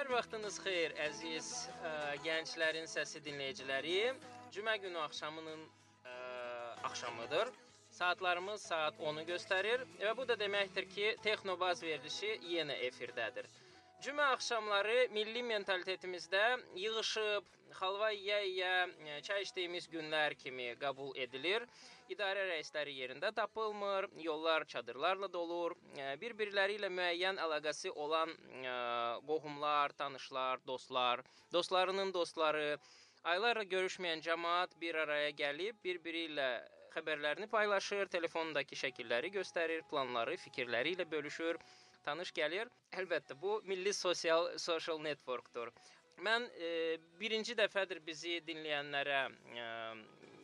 Hər vaxtınız xeyir əziz ə, gənclərin səsi dinləyiciləri. Cümə günü axşamının ə, axşamıdır. Saatlarımız saat 10-u göstərir və bu da deməkdir ki, Texnobaz verilişi yenə efirdədir. Cümə axşamları milli mentalitetimizdə yığışıb, xalva yeyə-yeyə çay içdiyimiz günlər kimi qəbul edilir. İdarə rəisləri yerində tapılmır, yollar çadırlarla dolur, bir-birləri ilə müəyyən əlaqəsi olan qohumlar, tanışlar, dostlar, dostlarının dostları, aylarla görüşməyən cəmaət bir araya gəlib bir-biri ilə xəbərlərini paylaşır, telefondakı şəkilləri göstərir, planları, fikirləri ilə bölüşür tanış gəlir. Əlbəttə bu milli sosial social networkdur. Mən e, birinci dəfədir bizi dinləyənlərə e,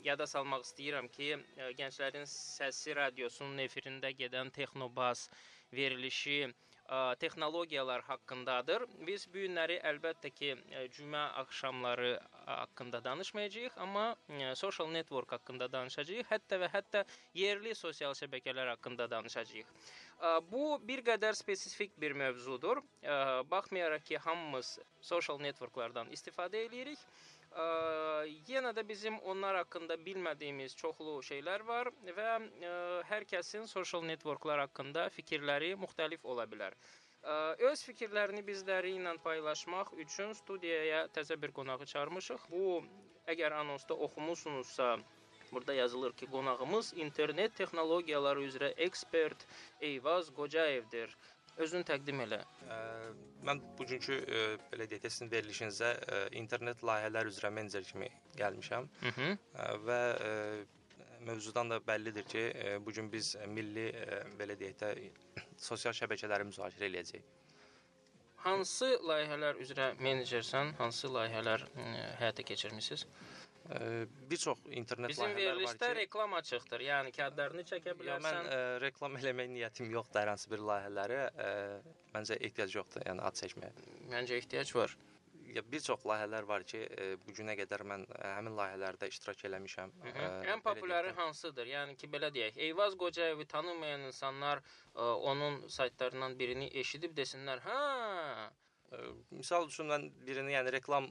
yada salmaq istəyirəm ki, e, Gənclərin Səsi radiosunun efirində gedən Texnobas verilişi texnologiyalar haqqındadır. Biz bu günləri əlbəttə ki, cümə axşamları haqqında danışmayacağıq, amma social network haqqında danışacağıq, hətta və hətta yerli sosial şəbəkələr haqqında danışacağıq. Bu bir qədər spesifik bir mövzudur. Baxmayaraq ki, hamımız social networklardan istifadə edirik, Ə, yenə də bizim onlar haqqında bilmədiyimiz çoxlu şeylər var və ə, hər kəsin social networklar haqqında fikirləri müxtəlif ola bilər. Öz fikirlərini bizləri ilə paylaşmaq üçün studiyaya təzə bir qonağı çağırmışıq. Bu əgər anonsda oxumusunuzsa Burada yazılır ki, qonağımız internet texnologiyaları üzrə ekspert Eyvaz Qocayevdir. Özünü təqdim elə. Ə, mən bugünkü ə, belə deyək, sizin verilişinizə ə, internet layihələr üzrə menecer kimi gəlmişəm. Hı -hı. Ə, və ə, mövzudan da bəllidir ki, ə, bu gün biz milli ə, belə deyək də sosial şəbəkələri müzakirə eləyəcəyik. Hansı layihələr üzrə menecersən? Hansı layihələr ə, həyata keçirmisiniz? Bir çox internet Bizim layihələr var ki, verilişdə reklam açıqdır. Yəni kağıdlarını çəkə bilərsən. Yo, mən ə, reklam eləmək niyyətim yoxdur hər hansı bir layihələrə. Ə, məncə ehtiyac yoxdur, yəni ad çəkməyə. Məncə ehtiyac var. Ya bir çox layihələr var ki, ə, bu günə qədər mən ə, həmin layihələrdə iştirak eləmişəm. Hı -hı. Ə, Ən populyarı hansıdır? Yəni ki, belə deyək, Eyvaz Qocayevi tanımayan insanlar ə, onun saytlarından birini eşidib desinlər, "Hə, Misal üçün mən birini, yəni reklam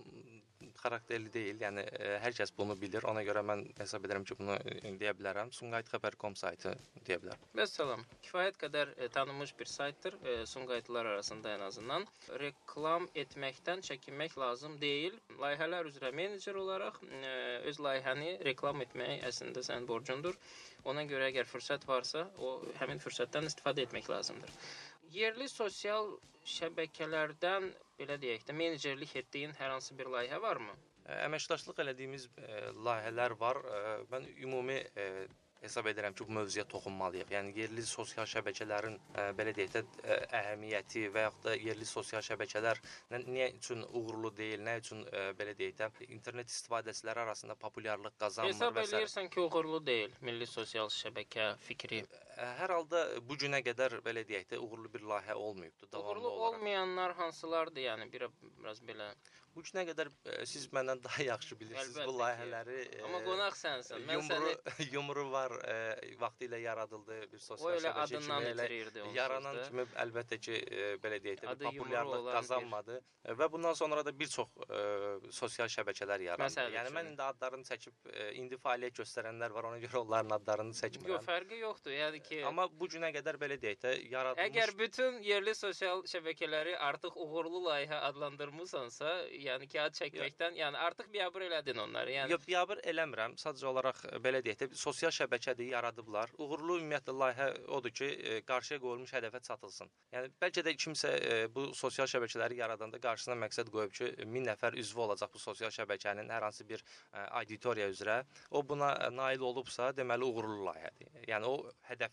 xarakterli deyil, yəni e, hər kəs bunu bilir. Ona görə mən hesab edirəm ki, bunu e, deyə bilərəm. Sumqayıt.xəbər.com saytı deyə bilərəm. Vəssalam. Kifayət qədər e, tanınmış bir saytdır ə, Sumqayıtlılar arasında ən azından. Reklam etməkdən çəkinmək lazım deyil. Layihələr üzrə menecer olaraq öz layihəni reklam etmək əslində sənin borcundur. Ona görə əgər fürsət varsa, o həmin fürsətdən istifadə etmək lazımdır. Yerli sosial şəbəkələrdən belə deyək də menecerlik etdiyin hər hansı bir layihə varmı? Əməkdaşlıq elədiyimiz layihələr var. Mən ümumi hesab edirəm ki, bu mövzuya toxunmalıyıq. Yəni yerli sosial şəbəkələrin ə, belə deyək də ə, əhəmiyyəti və yaxud da yerli sosial şəbəkələr nə, niyə üçün uğurlu deyil, nə üçün ə, belə deyək də internet istifadəçiləri arasında populyarlıq qazanmır hesab və Hesab eləyirsən ki, uğurlu deyil milli sosial şəbəkə fikri. Hər halda bu günə qədər belə deyək də uğurlu bir layihə olmayıbdı davamlı uğurlu olaraq. olmayanlar hansılardır? Yəni bir biraz belə Bu günə qədər ə, siz məndən daha yaxşı bilirsiniz Əlbəttə bu layihələri. Ki. Amma qonaq sənsən. Mən yumru, səni yumru var ə, vaxtı ilə yaradıldı bir sosial şəbəkə kimi elə yaranan kimi əlbəttə ki ə, belə deyək də populyarlıq qazanmadı bir... və bundan sonra da bir çox ə, sosial şəbəkələr yarandı. Məsəl yəni mən indi adlarını çəkib ə, indi fəaliyyət göstərənlər var, ona görə onların adlarını çəkmirəm. Yox, fərqi yoxdur. Yəni ki Amma bu günə qədər belə deyək də yaradılmış Əgər bütün yerli sosial şəbəkələri artıq uğurlu layihə adlandırmısansa, yəni ad çəkməkdən, yəni artıq biabır elədin onları. Yəni Yox, biabır eləmirəm. Sadəcə olaraq belə deyək də sosial şəbəkədə yaradıblar. Uğurlu ümumiyyətlə layihə odur ki, e, qarşıya qoyulmuş hədəfə çatılsın. Yəni bəlkə də kimsə e, bu sosial şəbəkələri yaradanda qarşısına məqsəd qoyub ki, 1000 nəfər üzvü olacaq bu sosial şəbəkənin hər hansı bir e, auditoriya üzrə. O buna nail olubsa, deməli uğurlu layihədir. Yəni o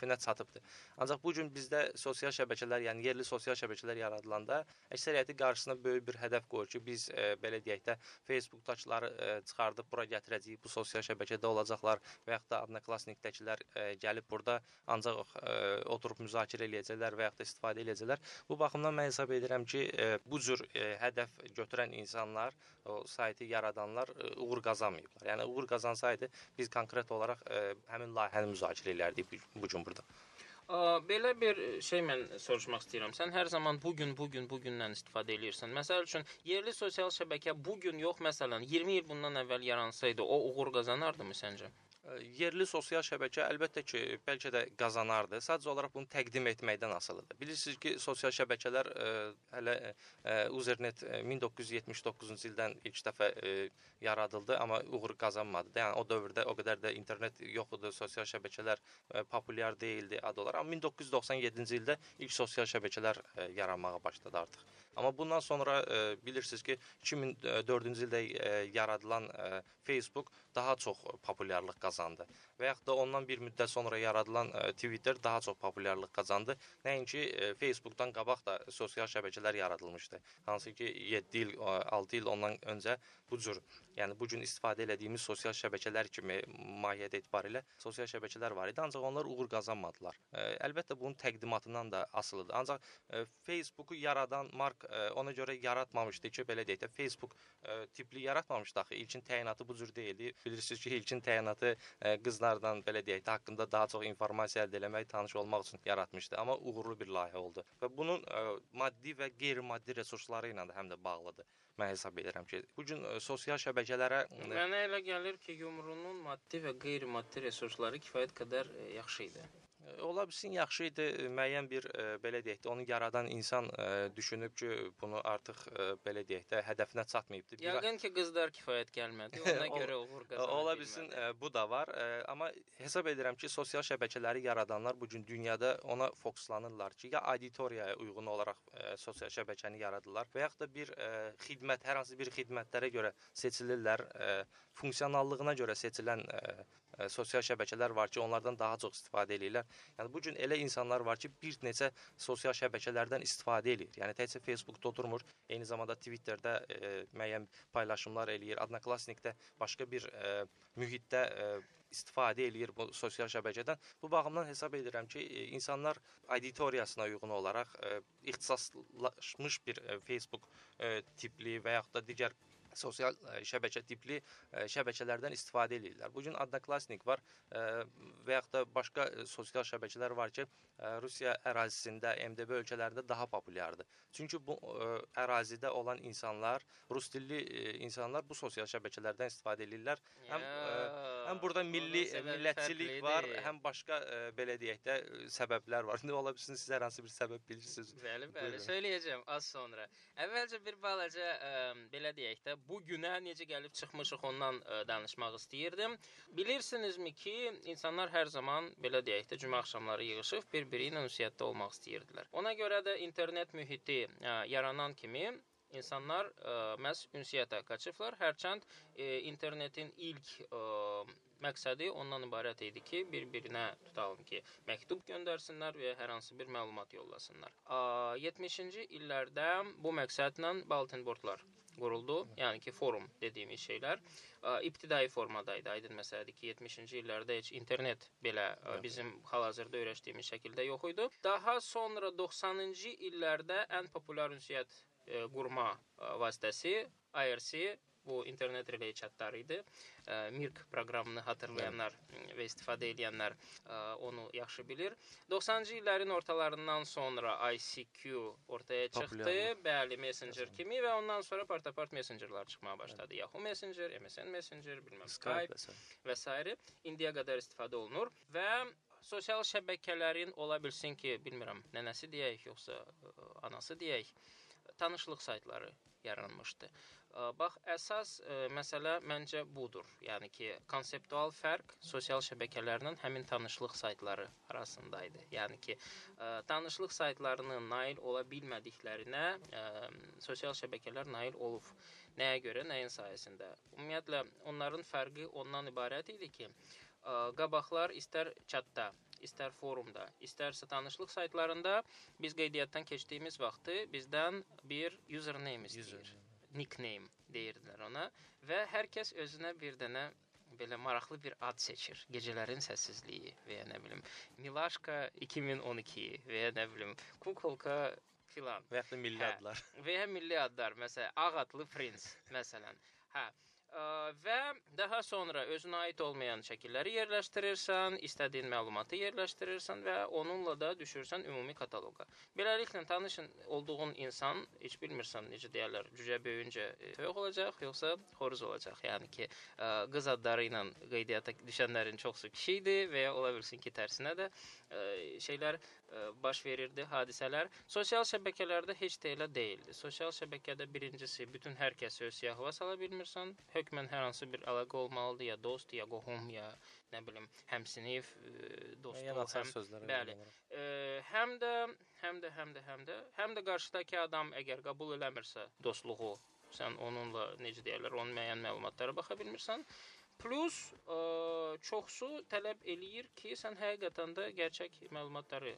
hədəfinə çatıbdır. Ancaq bu gün bizdə sosial şəbəkələr, yəni yerli sosial şəbəkələr yaradılanda əksəriyyəti qarşısına böyük bir hədəf qoyur ki, biz e, belə deyək də Facebook-dakıları e, çıxardıb bura gətirəcəyik, bu sosial şəbəkədə olacaqlar və yaxud da Adnoklassnikdəkilər e, gəlib burada ancaq e, oturub müzakirə eləyəcəklər və yaxud da istifadə eləyəcəklər. Bu baxımdan mən hesab edirəm ki, e, bu cür e, hədəf götürən insanlar, o saytı yaradanlar e, uğur qazanmayıblar. Yəni uğur qazansaydı biz konkret olaraq e, həmin layihəni müzakirə edərdik bu gün burada. Ə, belə bir şey mən soruşmaq istəyirəm. Sən hər zaman bu gün, bu gün, bu gündən istifadə eləyirsən. Məsəl üçün yerli sosial şəbəkə bu gün yox, məsələn, 20 il bundan əvvəl yaransaydı, o uğur qazanardımı səncə? Yerli sosial şəbəkə əlbəttə ki, bəlkə də qazanardı. Sadəcə olaraq bunu təqdim etməkdən asılıdır. Bilirsiniz ki, sosial şəbəkələr ə, hələ ə, Usernet 1979-cu ildən ilk dəfə ə, yaradıldı, amma uğur qazanmadı. Yəni o dövrdə o qədər də internet yox idi, sosial şəbəkələr ə, populyar deyildi ad olaraq. Amma 1997-ci ildə ilk sosial şəbəkələr ə, yaranmağa başladı artıq. Amma bundan sonra ə, bilirsiniz ki, 2004-cü ildə ə, yaradılan ə, Facebook daha çox populyarlıq qazandı. Və yaxud da ondan bir müddət sonra yaradılan ə, Twitter daha çox populyarlıq qazandı. Nəinki ə, Facebookdan qabaq da sosial şəbəkələr yaradılmışdı. Hansı ki 7 il, 6 il ondan öncə bu cür, yəni bu gün istifadə etdiyimiz sosial şəbəkələr kimi mahiyyət etibarilə sosial şəbəkələr var idi, ancaq onlar uğur qazanmadılar. Ə, əlbəttə bunun təqdimatından da asılıdır. Ancaq ə, Facebooku yaradan Mark ə, ona görə yaratmamışdı ki, belə deyək də Facebook ə, tipli yaratmamışdı axı. İlkin təyinatı bu cür deyildi. Bilirsiniz ki, ilkin təyinatı ə, qızlardan belə deyək də haqqında daha çox informasiya əldə etmək, tanış olmaq üçün yaratmışdı. Amma uğurlu bir layihə oldu. Və bunun ə, maddi və qeyri-maddi resursları ilə də həm də bağlıdır. Mən hesab edirəm ki, bu gün sosial şəbəkələrə Mənə elə gəlir ki, yumrunun maddi və qeyri-maddi resursları kifayət qədər yaxşı idi. Ola bilsin yaxşı idi, müəyyən bir ə, belə deyək də, onu yaradan insan ə, düşünüb ki, bunu artıq ə, belə deyək də, hədəfinə çatmayıbdı. Yəqin ki, qızlar kifayət gəlmədi. Ona görə uğur qazana Ola bilsin ə, bu da var, ə, amma hesab edirəm ki, sosial şəbəkələri yaradanlar bu gün dünyada ona fokuslanırlar ki, ya auditoriyaya uyğun olaraq ə, sosial şəbəkəni yaradırlar və yaxud da bir ə, xidmət, hər hansı bir xidmətlərə görə seçilirlər, ə, funksionallığına görə seçilən ə, ə, sosial şəbəkələr var ki, onlardan daha çox istifadə eləyirlər. Yəni bu gün elə insanlar var ki, bir neçə sosial şəbəkələrdən istifadə eləyir. Yəni təkcə Facebookda oturmur, eyni zamanda Twitterdə ə, müəyyən paylaşımlar eləyir, Odnoklassnikdə başqa bir ə, mühitdə ə, istifadə eləyir bu sosial şəbəkədən. Bu baxımdan hesab edirəm ki, e, insanlar auditoriyasına uyğun olaraq ə, ixtisaslaşmış bir ə, Facebook tipli və yaxud da digər sosial ə, şəbəkə tipli ə, şəbəkələrdən istifadə edirlər. Bu gün Odnoklassnik var ə, və yaxud da başqa sosial şəbəkələr var ki, Rusiya ərazisində, MDB ölkələrində daha populyardır. Çünki bu ərazidə olan insanlar, rus dilli insanlar bu sosial şəbəkələrdən istifadə edirlər. Həm ə, həm burada milli millətçilik var, həm başqa belə deyək də səbəblər var. İndi ola bilsin siz hər hansı bir səbəb bilirsiniz. Bəli, bəli, söyləyəcəm az sonra. Əvvəlcə bir balaca ə, belə deyək də, bu günə necə gəlib çıxmışıq ondan ə, danışmaq istəyirdim. Bilirsinizmi ki, insanlar hər zaman belə deyək də cümə axşamları yığılıb bir-biri ilə ünsiyyətdə olmaq istəyirdilər. Ona görə də internet mühiti ə, yaranan kimi insanlar ə, məhz ünsiyyətə qaçıblar. Hərçənd ə, internetin ilk ə, məqsədi ondan ibarət idi ki, bir-birinə tutalım ki, məktub göndərsinlər və hər hansı bir məlumat yollasınlar. A, 70-ci illərdə bu məqsədlə bulletin boardlar quruldu. Yəni ki, forum dediyimiz şeylər ə, ibtidai formada idi. Aydın məsələdir ki, 70-ci illərdə heç internet belə ə, bizim hal-hazırda öyrəşdiyimiz şəkildə yox idi. Daha sonra 90-cı illərdə ən populyar ünsiyyət ə, qurma vasitəsi IRC bu internet relay chatları idi. Mirk proqramını hatırlayanlar ə, və istifadə edənlər onu yaxşı bilir. 90-cı illərin ortalarından sonra ICQ ortaya çıxdı. Bəli, Messenger kimi və ondan sonra part-apart messengerlər çıxmağa başladı. Yahoo Messenger, MSN Messenger, bilməm Skype, və s. indiyə qədər istifadə olunur və sosial şəbəkələrin ola bilsin ki, bilmirəm, nənəsi deyək yoxsa ə, anası deyək, tanışlıq saytları yaranmışdı. Bax, əsas ə, məsələ məncə budur. Yəni ki, konseptual fərq sosial şəbəkələrlə həmin tanışlıq saytları arasında idi. Yəni ki, ə, tanışlıq saytlarının nail ola bilmədiklərinə ə, sosial şəbəkələr nail olub. Nəyə görə, nəyin sayəsində? Ümumiyyətlə onların fərqi ondan ibarət idi ki, qabaqlar istər chatda, istər forumda, istərsə tanışlıq saytlarında biz qeydiyyatdan keçdiyimiz vaxtı bizdən bir username istəyir. Nickname deyirdilər ona və hər kəs özünə bir dənə belə maraqlı bir ad seçir. Gecələrin səssizliyi və ya nə bilim Milaşka 2012 və ya nə bilim Kukolka filan Və da milli Hə. adlar. və ya milli adlar, məsələn, Ağ atlı prins, məsələn. Hə, və daha sonra özünə aid olmayan şəkilləri yerləşdirirsən, istədiyin məlumatı yerləşdirirsən və onunla da düşürsən ümumi kataloqa. Beləliklə tanışın olduğun insan heç bilmirsən necə deyirlər, cücə böyüyüncə e, toyuq olacaq, yoxsa xoruz olacaq. Yəni ki, ə, qız adları ilə qeydiyyata düşənlərin çoxsu kişi idi və ya ola bilsin ki, tərsinə də ə, şeylər baş verirdi, hadisələr. Sosial şəbəkələrdə heç də elə deyildi. Sosial şəbəkədə birincisi bütün hər kəsi öz siyahıva sala bilmirsən. Hökmən hər hansı bir əlaqə olmalıdır, ya dost, ya qohum, ya nə bilim, həmsinif, dostu, həm sözlərə. bəli. Ə, həm də həm də həm də həm də həm də qarşıdakı adam əgər qəbul eləmirsə dostluğu, sən onunla necə deyirlər, onun müəyyən məlumatlara baxa bilmirsən. Plus ə, çoxsu tələb eləyir ki, sən həqiqətən də gerçək məlumatları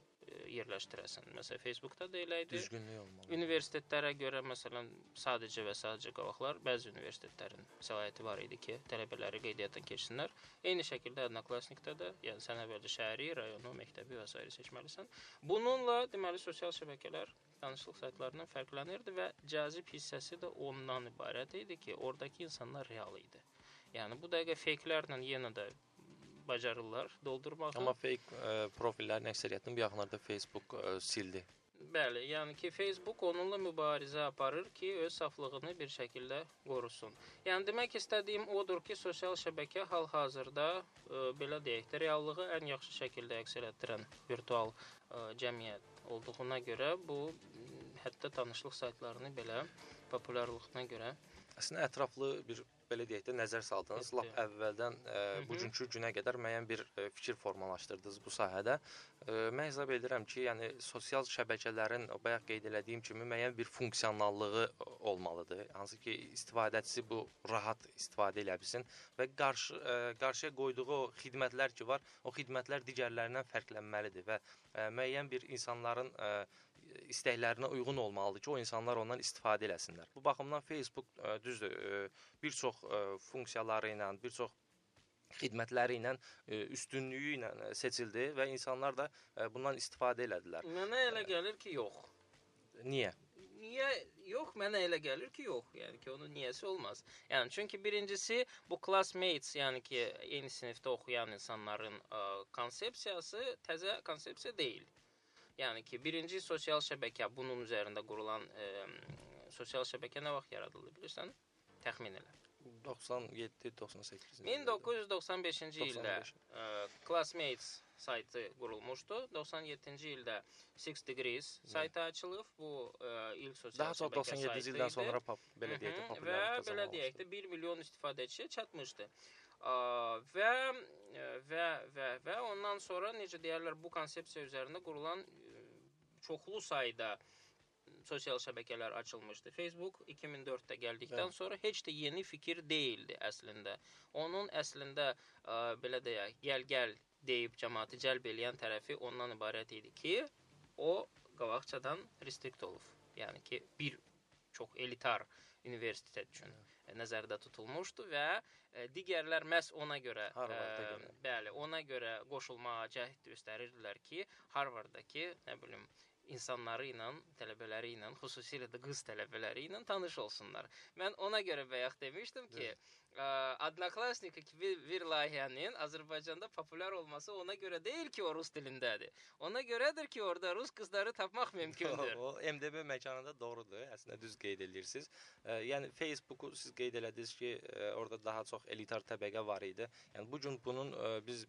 yerləşdirəsən. Məsələn, Facebookda da elə idi. Düzgünlük olmalı. Universitetlərə görə məsələn sadəcə və sadəcə qavaqlar bəzi universitetlərin səlahiyyəti var idi ki, tələbələri qeydiyyatdan keçsinlər. Eyni şəkildə Odnoklassnikdə də, yəni sən əvvəlcə şəhəri, rayonu, məktəbi və s. seçməlisən. Bununla deməli sosial şəbəkələr tanışlıq saytlarından fərqlənirdi və cazib hissəsi də ondan ibarət idi ki, oradakı insanlar real idi. Yəni bu dəqiqə feyklərlə yenə də bacarırlar doldurmağı. Amma fake ə, profillərin əksəriyyətini bu yaxınlarda Facebook ə, sildi. Bəli, yəni ki, Facebook onunla mübarizə aparır ki, öz saflığını bir şəkildə qorusun. Yəni demək istədiyim odur ki, sosial şəbəkə hal-hazırda ə, belə deyək də, reallığı ən yaxşı şəkildə əks etdirən virtual ə, cəmiyyət olduğuna görə bu hətta tanışlıq saytlarını belə populyarlığına görə Əslində ətraflı bir belə deyək də nəzər saldınız. Lap əvvəldən ə, bugünkü günə qədər müəyyən bir ə, fikir formalaşdırdınız bu sahədə. Ə, mən hesab edirəm ki, yəni sosial şəbəkələrin bayaq qeyd elədiyim kimi müəyyən bir funksionallığı olmalıdır. Hansı ki, istifadəçisi bu rahat istifadə edə bilsin və qarşı ə, qarşıya qoyduğu o xidmətlər ki var, o xidmətlər digərlərindən fərqlənməlidir və ə, müəyyən bir insanların ə, istəklərinə uyğun olmalıdır ki, o insanlar ondan istifadə eləsinlər. Bu baxımdan Facebook ə, düzdür, ə, bir çox ə, funksiyaları ilə, bir çox xidmətləri ilə, üstünlüyü ilə seçildi və insanlar da bundan istifadə elədilər. Mənə elə gəlir ki, yox. Niyə? Niyə yox? Mənə elə gəlir ki, yox. Yəni ki, onun niyəsi olmaz. Yəni çünki birincisi bu classmates, yəni ki, eyni sinifdə oxuyan insanların ə, konsepsiyası təzə konsepsiya deyil. Yəni ki, birinci sosial şəbəkə bunun üzərində qurulan ə, sosial şəbəkə nə vaxt yaradıldı bilirsən? Təxmin elə. 97-98. 1995-ci ildə 95. ə, Classmates saytı qurulmuşdu. 97-ci ildə Six Degrees saytı açılıb. Bu ə, ilk sosial Daha çox şəbəkə 97-ci saytı ildən idi. sonra pop, belə deyək də Mhm, və populyarlıq belə deyək də 1 milyon istifadəçiyə çatmışdı. Ə, və ə, və və və ondan sonra necə deyirlər bu konsepsiya üzərində qurulan ə, çoxlu sayda sosial şəbəkələr açılmışdı. Facebook 2004-də gəldikdən Bəli. sonra heç də yeni fikir deyildi əslində. Onun əslində ə, belə deyək, gəl gəl deyib cəmaatı cəlb eləyən tərəfi ondan ibarət idi ki, o qabaqcadan restrikt olub. Yəni ki, bir çox elitar universitet üçün ə, nəzərdə tutulmuşdu və ə, digərlər məhz ona görə, Harvarda ə, görə. bəli, ona görə qoşulmağa cəhd göstərirdilər ki, Harvardakı, nə bilim, insanları ilə, tələbələri ilə, xüsusilə də qız tələbələri ilə tanış olsunlar. Mən ona görə bayaq demişdim ki, bir layihənin Azərbaycanda populyar olması ona görə deyil ki, o rus dilindədir. Ona görədir ki, orada rus qızları tapmaq mümkündür. O MDB məkanında doğrudur. Əslində düz qeyd edirsiniz. E, yəni Facebooku siz qeyd elədiniz ki, e, orada daha çox elitar təbəqə var idi. Yəni bu gün bunun e, biz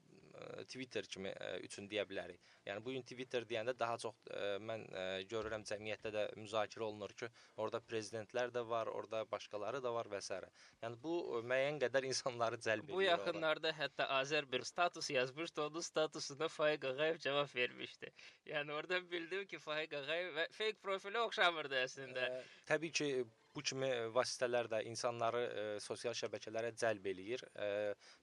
Twitter kimi e, üçün deyə bilərik. Yəni bu gün Twitter deyəndə daha çox e, mən e, görürəm cəmiyyətdə də müzakirə olunur ki, orada prezidentlər də var, orada başqaları da var və s. Yəni bu e, müəyyən qədər insanları cəlb edir. Bu yaxınlarda hətta Azər bir status yazmışdı, onun statusuna Faiq Ağayev cavab vermişdi. Yəni oradan bildim ki, Faiq Ağayev fake profilə oxşamırdı əslində. Ə, Təbii ki, bu kimi vasitələr də insanları ə, sosial şəbəkələrə cəlb eləyir. Ə,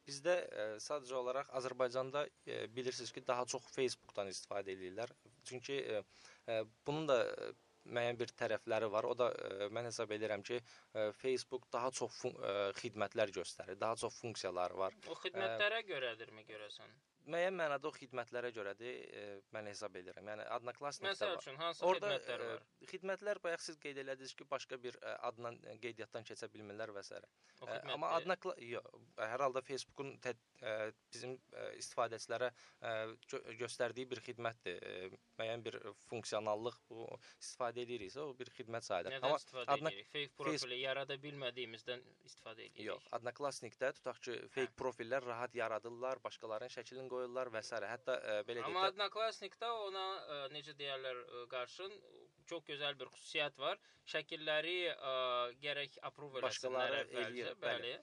bizdə ə, sadəcə olaraq Azərbaycanda ə, bilirsiniz ki, daha çox Facebookdan istifadə edirlər. Çünki ə, ə, bunun da ə, müəyyən bir tərəfləri var. O da ə, mən hesab edirəm ki, ə, Facebook daha çox ə, xidmətlər göstərir, daha çox funksiyaları var. O xidmətlərə görədirmi görəsən? Müəyyən mənada o xidmətlərə görədir, e, mən hesab edirəm. Yəni Adnaklasnikdə Məsəl üçün hansı Orada xidmətlər e, var? xidmətlər bayaq siz qeyd elədiniz ki, başqa bir e, adla e, qeydiyyatdan keçə bilmirlər və s. E, Amma Adnakla yox, hər halda Facebookun tə, e, bizim e, istifadəçilərə e, gö göstərdiyi bir xidmətdir. E, müəyyən bir funksionallıq bu istifadə ediriksə, o bir xidmət sayılır. Nədən Amma istifadə Adnak- edirik? Fake profili yarada bilmədiyimizdən istifadə edirik. Yox, Adnaklasnikdə tutaq ki, fake profillər rahat yaradırlar, başqalarının şəklini qoyurlar və s. Hətta e, belə Amma deyək də Adnaklasnikdə ona ə, necə deyirlər ə, qarşın çox gözəl bir xüsusiyyət var. Şəkilləri ə, gərək approve Başqaları eləsinlər əvvəlcə, bəli.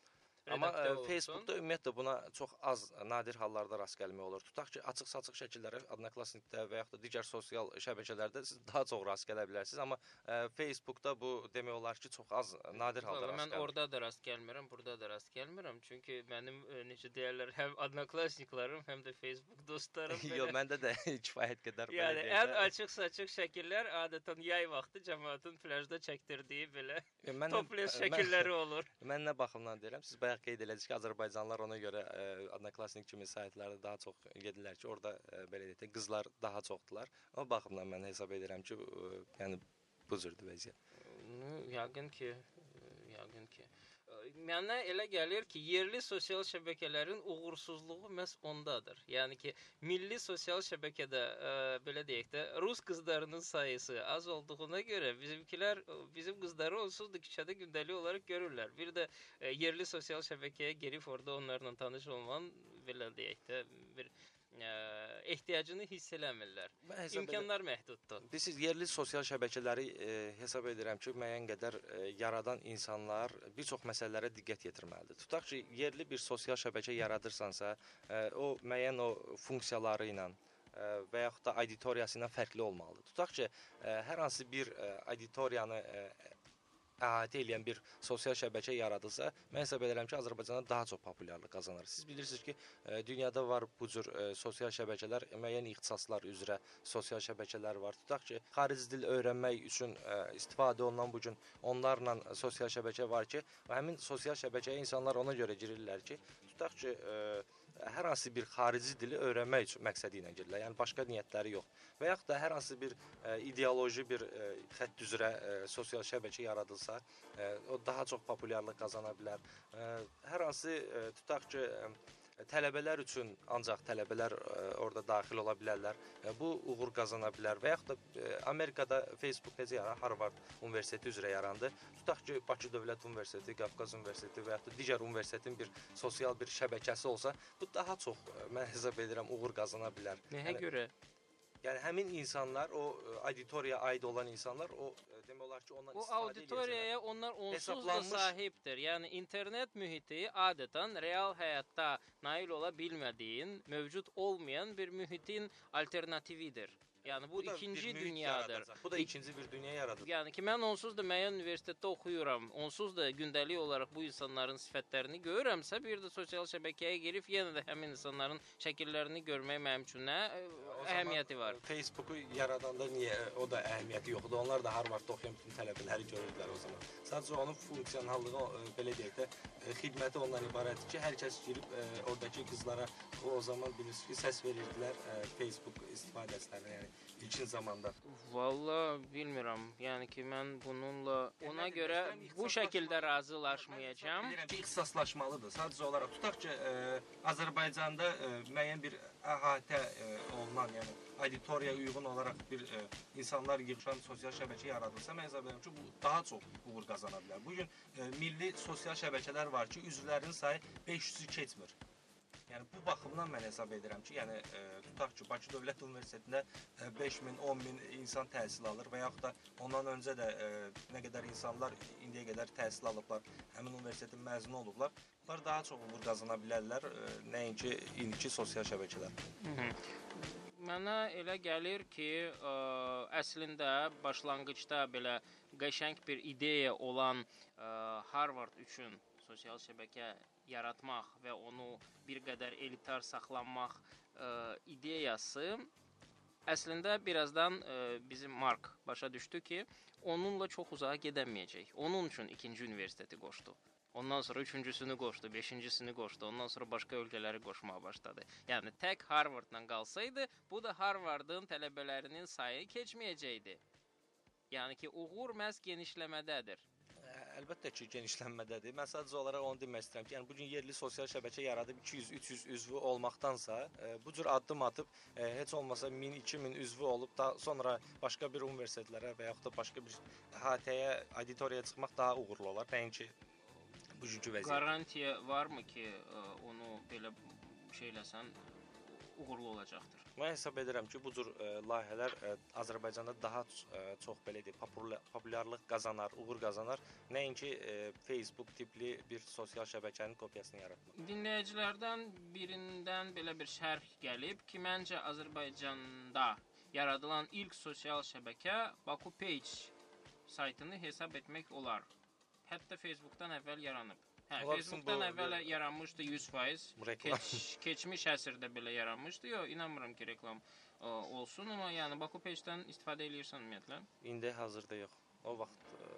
Amma ə. Facebookda ümumiyyətlə buna çox az nadir hallarda rast gəlmək olur. Tutaq ki, açıq-saçıq şəkillərə Adnaklasnikdə və yaxud da digər sosial şəbəkələrdə siz daha çox rast gələ bilərsiniz, amma ə, Facebookda bu demək olar ki, çox az nadir halda rast mən gəlir. orada da rast gəlmirəm, burada da rast gəlmirəm. Çünki mənim ə, necə deyirlər, həm Adnaklasniklarım, həm də Facebook dostlarım. Yox, məndə də kifayət qədər belə Yəni ən açıq-saçıq şəkillər adətən yay vaxtı cəmaətin plyajda çəkdirdiyi belə E, mən toples mən- şəkilləri olur. Mən nə baxımdan deyirəm? Siz bayaq qeyd elədiniz ki, Azərbaycanlılar ona görə ə, Adnaklasnik kimi saytlarda daha çox gedirlər ki, orada ə, belə deyək də qızlar daha çoxdular. O baxımdan mən hesab edirəm ki, ə, yəni bu cürdür vəziyyət. Yəqin ki, ə, yəqin ki. Ə, Mənə elə gəlir ki, yerli sosial şəbəkələrin uğursuzluğu məhz ondadır. Yəni ki, milli sosial şəbəkədə ə, belə deyək də, rus qızlarının sayısı az olduğuna görə bizimkilər ə, bizim qızları onsuz da küçədə gündəlik olaraq görürlər. Bir də ə, yerli sosial şəbəkəyə girib orada onlarla tanış olmanın belə deyək də bir ə, ehtiyacını hiss eləmirlər. İmkanlar məhduddur. Biz yerli sosial şəbəkələri e, hesab edirəm ki, müəyyən qədər e, yaradan insanlar bir çox məsələlərə diqqət yetirməlidir. Tutaq ki, yerli bir sosial şəbəkə yaradırsansa, e, o müəyyən o funksiyaları ilə və yaxud da auditoriyası ilə fərqli olmalıdır. Tutaq ki, hər hansı bir auditoriyanı əhatə edən bir sosial şəbəkə yaradılsa, mən hesab edirəm ki, Azərbaycanda daha çox populyarlıq qazanır. Siz bilirsiniz ki, e, dünyada var bu cür e, sosial şəbəkələr, müəyyən ixtisaslar üzrə sosial şəbəkələr var. Tutaq ki, xarici dil öyrənmək üçün ə, istifadə olunan bu gün onlarla sosial şəbəkə var ki, həmin sosial şəbəkəyə insanlar ona görə girirlər ki, tutaq ki, hər hansı bir xarici dili öyrənmək üçün məqsədi ilə girirlər. Yəni başqa niyyətləri yox. Və yaxud da hər hansı bir ə, ideoloji bir ə, xətt üzrə ə, sosial şəbəkə yaradılsa, ə, o daha çox populyarlıq qazana bilər. Ə, hər hansı ə, tutaq ki, ə, tələbələr üçün ancaq tələbələr ə, orada daxil ola bilərlər. Ə, Bu uğur qazana bilər və yaxud da ə, Amerikada Facebook necə yarandı? Harvard Universiteti üzrə yarandı. Tutaq ki, Bakı Dövlət Universiteti, Qafqaz Universiteti və yaxud da digər universitetin bir sosial bir şəbəkəsi olsa, bu daha çox mən hesab edirəm uğur qazana bilər. Nəyə Yəni- görə? Yəni həmin insanlar, o ə, auditoriyaya aid olan insanlar, o olar ki, ondan O auditoriyaya onlar onsuz da sahibdir. Yəni internet mühiti adətən real həyatda nail ola bilmədiyin, mövcud olmayan bir mühitin alternatividir. Yəni bu, Bu ikinci dünyadır. yaradacaq. Bu da ikinci bir dünya yaradır. Yəni ki, mən onsuz da müəyyən universitetdə oxuyuram. Onsuz da gündəlik olaraq bu insanların sifətlərini görürəmsə, bir də sosial şəbəkəyə girib yenə də həmin insanların şəkillərini görmək mənim üçün nə O əhəmiyyəti var. e, Facebooku yaradanda niyə e, o da əhəmiyyəti yoxdur. Onlar da Harvardda oxuyan bütün tələbələri görürdülər o zaman. Sadəcə onun funksionallığı e, belə deyək də xidməti ondan ibarətdir ki, hər kəs girib e, oradakı qızlara o, zaman bilirsiniz ki, səs verirdilər e, Facebook istifadəçilərinə, yəni ilkin zamanda. Valla bilmirəm. Yəni ki, mən bununla ona görə bu şəkildə razılaşmayacağam. Bilirəm ki, ixtisaslaşmalıdır. Sadəcə olaraq tutaq ki, e, Azərbaycanda e, müəyyən bir əhatə e, olunan, yəni auditoriyaya uyğun olaraq bir e, insanlar yığışan sosial şəbəkə yaradılsa, mən hesab edirəm ki, bu daha çox uğur qazana bilər. Bu gün e, milli sosial şəbəkələr var ki, üzvlərinin sayı 500-ü keçmir. Yəni bu baxımdan mən hesab edirəm ki, yəni e, tutaq ki, Bakı Dövlət Universitetində e, 5000, 10000 insan təhsil alır və yaxud da ondan öncə də e, nə qədər insanlar indiyə qədər təhsil alıblar, həmin universitetin məzunu olublar. Bunlar daha çox uğur qazana bilərlər, e, nəinki indiki sosial şəbəkələr. Mənə elə gəlir ki, ə, əslində başlanğıcda belə qəşəng bir ideya olan ə, Harvard üçün sosial şəbəkə yaratmaq və onu bir qədər elitar saxlamaq ə, ideyası əslində birazdan ə, bizim Mark başa düşdü ki, onunla çox uzağa gedəməyəcək. Onun üçün ikinci universiteti qoşdu. Ondan sonra üçüncüsünü qoşdu, beşincisini qoşdu. Ondan sonra başqa ölkələri qoşmağa başladı. Yəni tək Harvardla qalsaydı, bu da Harvardın tələbələrinin sayı keçməyəcəkdi. Yəni ki, uğur məhz genişləmədədir. Əlbəttə ki, genişlənmədədir. Mən sadəcə olaraq onu demək istəyirəm ki, yəni bu gün yerli sosial şəbəkə yaradıb 200-300 üzvü olmaqdansa, ə, bu cür addım atıb ə, heç olmasa 1000-2000 üzvü olub da sonra başqa bir universitetlərə və yaxud da başqa bir HT-yə, auditoriyaya çıxmaq daha uğurlu olar. Nəinki bugünkü vəziyyət. Qarantiya varmı ki, ə, onu belə şeyləsən uğurlu olacaqdır? Mən hesab edirəm ki, bu cür ə, layihələr ə, Azərbaycanda daha ə, çox belə deyək, populyar, populyarlıq qazanar, uğur qazanar, nəinki ə, Facebook tipli bir sosial şəbəkənin kopyasını yaratmaq. Dinləyicilərdən birindən belə bir şərh gəlib ki, məncə Azərbaycanda yaradılan ilk sosial şəbəkə Baku Page saytını hesab etmək olar. Hətta Facebookdan əvvəl yaranıb. Hə, Facebookdan əvvəl yaranmışdı 100%. Bu reklam. Keç, keçmiş əsrdə belə yaranmışdı. Yox, inanmıram ki, reklam ə, olsun, amma yəni Baku Page-dən istifadə eləyirsən ümumiyyətlə. İndi hazırda yox. O vaxt ə,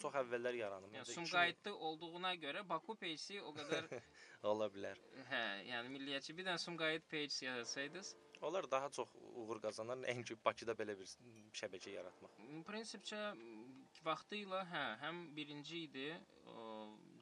çox əvvəllər yaranıb. Yəni Sumqayıtda olduğuna görə Baku Page-i o qədər 2000 ola bilər. hə, yəni milliyyətçi bir dənə Sumqayıt Page yazsaydınız, Onlar daha çox uğur qazanar, nəinki Bakıda belə bir şəbəkə yaratmaq. Prinsipcə vaxtı ilə hə, həm birinci idi,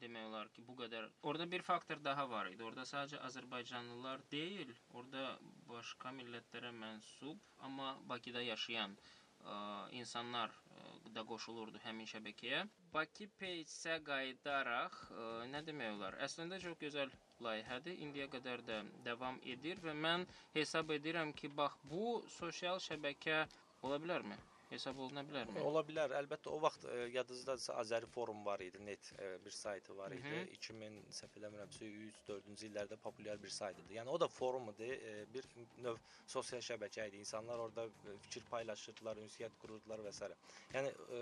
demək olar ki, bu qədər. Orada bir faktor daha var idi. Orada sadəcə Azərbaycanlılar deyil, orada başqa millətlərə mənsub, amma Bakıda yaşayan ə, insanlar ə, da qoşulurdu həmin şəbəkəyə. Bakı Page-ə qayıdaraq ə, nə demək olar? Əslində çox gözəl layihədir. İndiyə qədər də davam edir və mən hesab edirəm ki, bax bu sosial şəbəkə ola bilərmi? Hesab oluna bilərmi? Ola bilər. Əlbəttə o vaxt ə, yadınızdadırsa Azəri forum var idi, net ə, bir saytı var idi. Hı 2000 səhv eləmirəmsə 3-4-cü illərdə populyar bir sayt idi. Yəni o da forum idi, ə, bir növ sosial şəbəkə idi. İnsanlar orada ə, fikir paylaşırdılar, ünsiyyət qururdular və s. Yəni ə,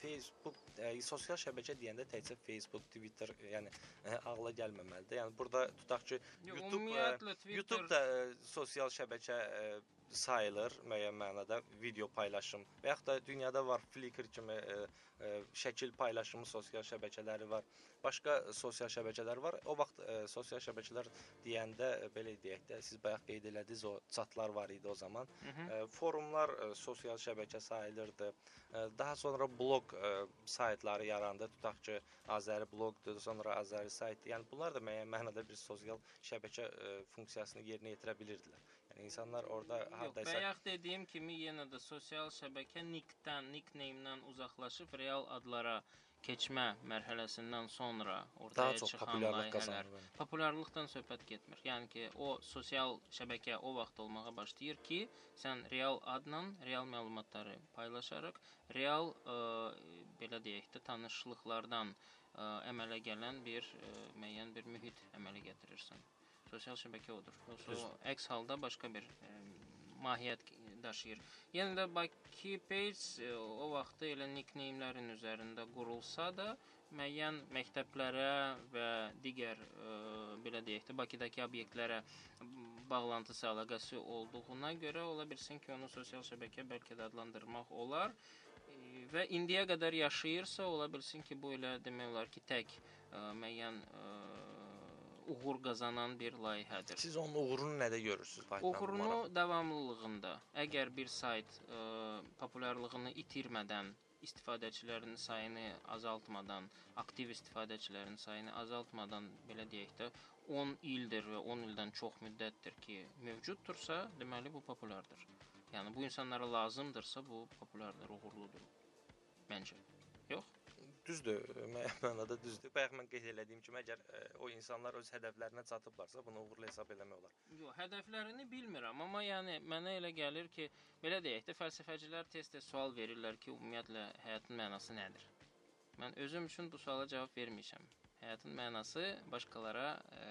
Facebook ə, sosial şəbəkə deyəndə təkcə Facebook, Twitter, yəni ə, ağla gəlməməlidir. Yəni burada tutaq ki, Yox, YouTube, ə, Twitter YouTube da ə, sosial şəbəkə ə, sayılır müəyyən mənada video paylaşım və yaxud da dünyada var Flickr kimi ə, ə, şəkil paylaşımı sosial şəbəkələri var. Başqa sosial şəbəkələr var. O vaxt ə, sosial şəbəkələr deyəndə ə, belə deyək də siz bayaq qeyd elədiniz o çatlar var idi o zaman. Hı -hı. Ə, forumlar ə, sosial şəbəkə sayılırdı. Ə, Daha sonra bloq ə, saytları yarandı. Tutaq ki, Azəri bloqdur, sonra Azəri sayt. Yəni bunlar da müəyyən mənada bir sosial şəbəkə ə, funksiyasını yerinə yetirə bilirdilər. Yəni insanlar orada hardasa bayaq dediyim kimi yenə də sosial şəbəkə nickdən, nickname-dən uzaqlaşıb real adlara keçmə mərhələsindən sonra daha ortaya çox çıxan populyarlıq qazanır. Populyarlıqdan söhbət getmir. Yəni ki, o sosial şəbəkə o vaxt olmağa başlayır ki, sən real adla real məlumatları paylaşaraq real ə, belə deyək də tanışlıqlardan ə, əmələ gələn bir ə, müəyyən bir mühit əmələ gətirirsən. Sosial şəbəkə odur. Yoxsa əks halda başqa bir ə, mahiyyət daşıyır. Yenə də Bakı Page ə, o vaxtda elə nickname-lərin üzərində qurulsa da müəyyən məktəblərə və digər ə, belə deyək də Bakıdakı obyektlərə bağlantısı, əlaqəsi olduğuna görə ola bilsin ki, onu sosial şəbəkə bəlkə də adlandırmaq olar. E, Və indiyə qədər yaşayırsa, ola bilsin ki, bu elə demək olar ki, tək ə, müəyyən ə, uğur qazanan bir layihədir. Siz onun uğurunu nədə görürsüz? Mən Uğurunu maraq- davamlılığında. Əgər bir sayt ə, populyarlığını itirmədən, istifadəçilərin sayını azaltmadan, aktiv istifadəçilərin sayını azaltmadan belə deyək də 10 ildir və 10 ildən çox müddətdir ki, mövcuddursa, deməli bu populyardır. Yəni bu insanlara lazımdırsa bu populyardır, uğurludur. Məncə. Yox? Düzdür, mənada düzdür. Bayaq mən qeyd elədiyim kimi, əgər ə, o insanlar öz hədəflərinə çatıblarsa, bunu uğurlu hesab eləmək olar. Yox, hədəflərini bilmirəm, amma yəni mənə elə gəlir ki, belə deyək də fəlsəfəçilər tez-tez sual verirlər ki, ümumiyyətlə həyatın mənası nədir? Mən özüm üçün bu suala cavab vermişəm. Həyatın mənası başqalara ə,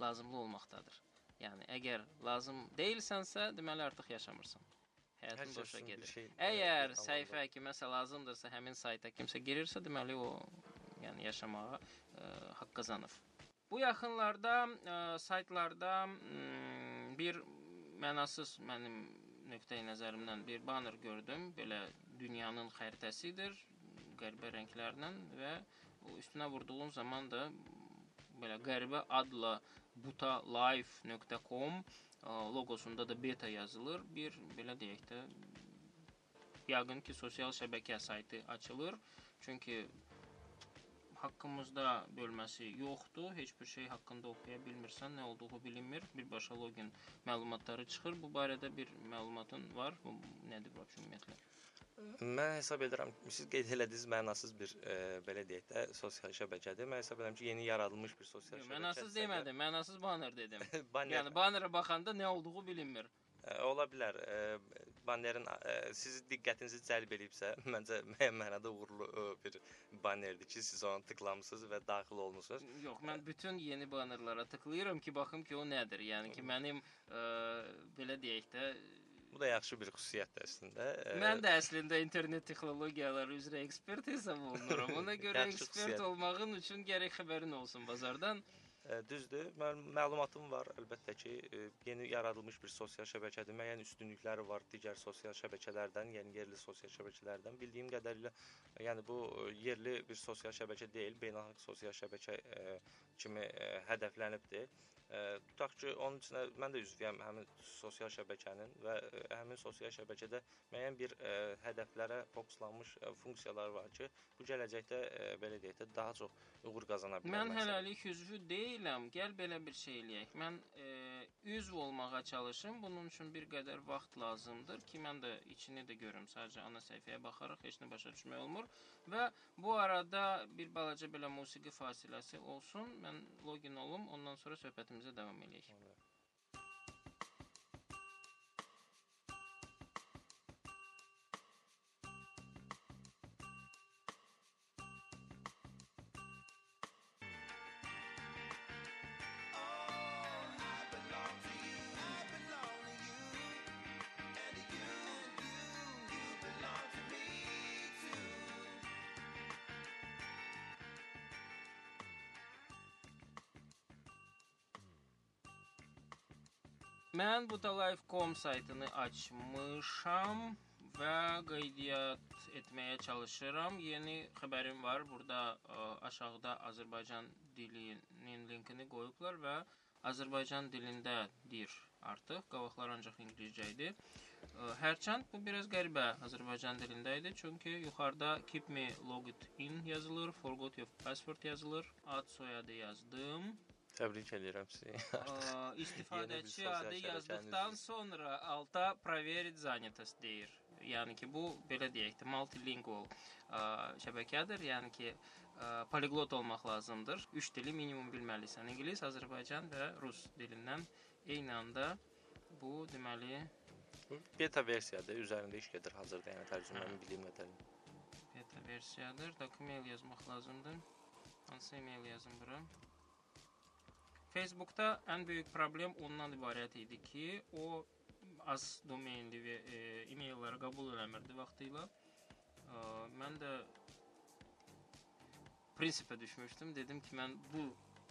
lazımlı olmaqdadır. Yəni əgər lazım deyilsənsə, deməli artıq yaşamırsan. Həyatın Hər boşa gedir. şey, Əgər e, səhifə kiməsə lazımdırsa, həmin sayta kimsə girirsə, deməli o yəni yaşamağa ə, haqq qazanır. Bu yaxınlarda ə, saytlarda m, bir mənasız mənim nöqteyi nəzərimdən bir banner gördüm. Belə dünyanın xəritəsidir, qəribə rənglərlə və üstünə vurduğun zaman da belə qəribə adla butalife.com loqosunda da beta yazılır. Bir belə deyək də yəqin ki, sosial şəbəkə saytı açılır. Çünki haqqımızda bölməsi yoxdur. Heç bir şey haqqında oxuya bilmirsən, nə olduğu bilinmir. Birbaşa login məlumatları çıxır. Bu barədə bir məlumatın var. Bu nədir bu ümumiyyətlə? Mən hesab edirəm, siz qeyd elədiniz mənasız bir e, belə deyək də sosial şəbəkədir. Mən hesab edirəm ki, yeni yaradılmış bir sosial şəbəkə. Mənasız demədim, mənasız banner dedim. banner, yəni bannerə baxanda nə olduğu bilinmir. E, ola bilər. E, bannerin e, sizin diqqətinizi cəlb eləyibsə, məncə müəyyən mənada uğurlu e, bir bannerdir ki, siz ona tıklamısınız və daxil olmusunuz. Yox, mən bütün yeni bannerlara tıklayıram ki, baxım ki, o nədir. Yəni ki, mənim ə, belə deyək də Bu da yaxşı bir xüsusiyyətdir əslində. Mən də əslində internet texnologiyaları üzrə ekspert hesab olunuram. Ona görə ekspert olmağın üçün gərək xəbərin olsun bazardan. Düzdür. Məl məlumatım var əlbəttə ki, ə, yeni yaradılmış bir sosial şəbəkədir. Müəyyən üstünlükləri var digər sosial şəbəkələrdən, yəni yerli sosial şəbəkələrdən. Bildiyim qədərilə, yəni bu yerli bir sosial şəbəkə deyil, beynəlxalq sosial şəbəkə ə, kimi. Ə, tutaq ki, onun üçün mən də üzvüyəm həmin sosial şəbəkənin və ə, həmin sosial şəbəkədə müəyyən bir ə, hədəflərə fokuslanmış funksiyalar var ki, bu gələcəkdə belə deyək də daha çox uğur qazana bilər. Mən hələlik üzvü deyiləm. Gəl belə bir şey eləyək. Mən ə, üzv olmağa çalışım. Bunun üçün bir qədər vaxt lazımdır ki, mən də içini də görüm. Sadəcə ana səhifəyə baxaraq heç nə başa düşmək olmur və bu arada bir balaca belə musiqi fasiləsi olsun. Mən login olum, ondan sonra söhbətimizə davam eləyək. Mən bu da live.com saytını açmışam və qeydiyyat etməyə çalışıram. Yeni xəbərim var. Burada ə, aşağıda Azərbaycan dilinin linkini qoyublar və Azərbaycan dilindədir artıq. Qabaqlar ancaq ingiliscə idi. Hərçənd bu biraz qəribə Azərbaycan dilində idi, çünki yuxarıda keep me logged in yazılır, forgot your password yazılır. Ad soyadı yazdım. Təbrik edirəm sizi. İstifadəçi adı yazdıqdan sonra alta proverить занятость deyir. Yəni ki, bu belə deyək də multilingual ə, şəbəkədir. Yəni ki, ə, poliglot olmaq lazımdır. 3 dili minimum bilməlisən. İngilis, Azərbaycan və rus dilindən eyni anda bu deməli beta versiyadır, üzərində iş gedir hazırda, yəni tərcümənin bildiyim qədərilə. Beta versiyadır. Documail yazmaq lazımdır. Hansı e-mail yazım bura? Facebookda ən böyük problem ondan ibarət idi ki, o az domenli və e, e-mailləri qəbul eləmirdi vaxtıyla. E, mən də prinsipə düşmüşdüm. Dedim ki, mən bu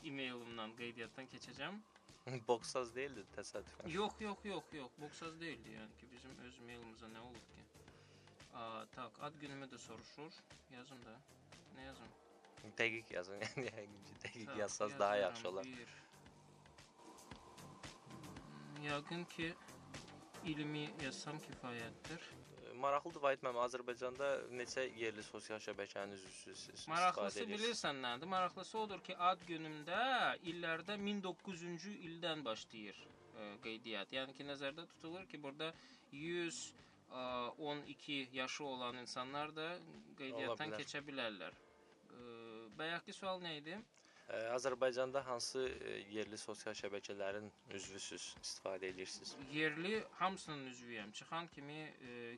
e-mailimdən qeydiyyatdan keçəcəm. Boksaz deyildi təsadüfən. Yox, yox, yox, yox. Boksaz deyildi. Yəni ki, bizim öz mailimizə nə olub ki? A, tak, ad günümü də soruşur. Yazım da. Nə yazım? Dəqiq yazın. Yəni dəqiq yazsaz daha yaxşı olar. Bir, Yəqin ki, ilmi yazsam kifayətdir. Maraqlıdır Vahid müəllim, Azərbaycanda neçə yerli sosial şəbəkənin üzvüsüz? Maraqlısı bilirsən nədir? Maraqlısı odur ki, ad günümdə illərdə 1900-cü ildən başlayır ə, qeydiyyat. Yəni ki, nəzərdə tutulur ki, burada 100 ə, 12 yaşı olan insanlar da qeydiyyatdan keçə bilərlər. Ə, bayaqki sual nə idi? Azərbaycanda hansı yerli sosial şəbəkələrin üzvüsüz, istifadə edirsiniz? Yerli hamısının üzvüyəm. Çıxan kimi e,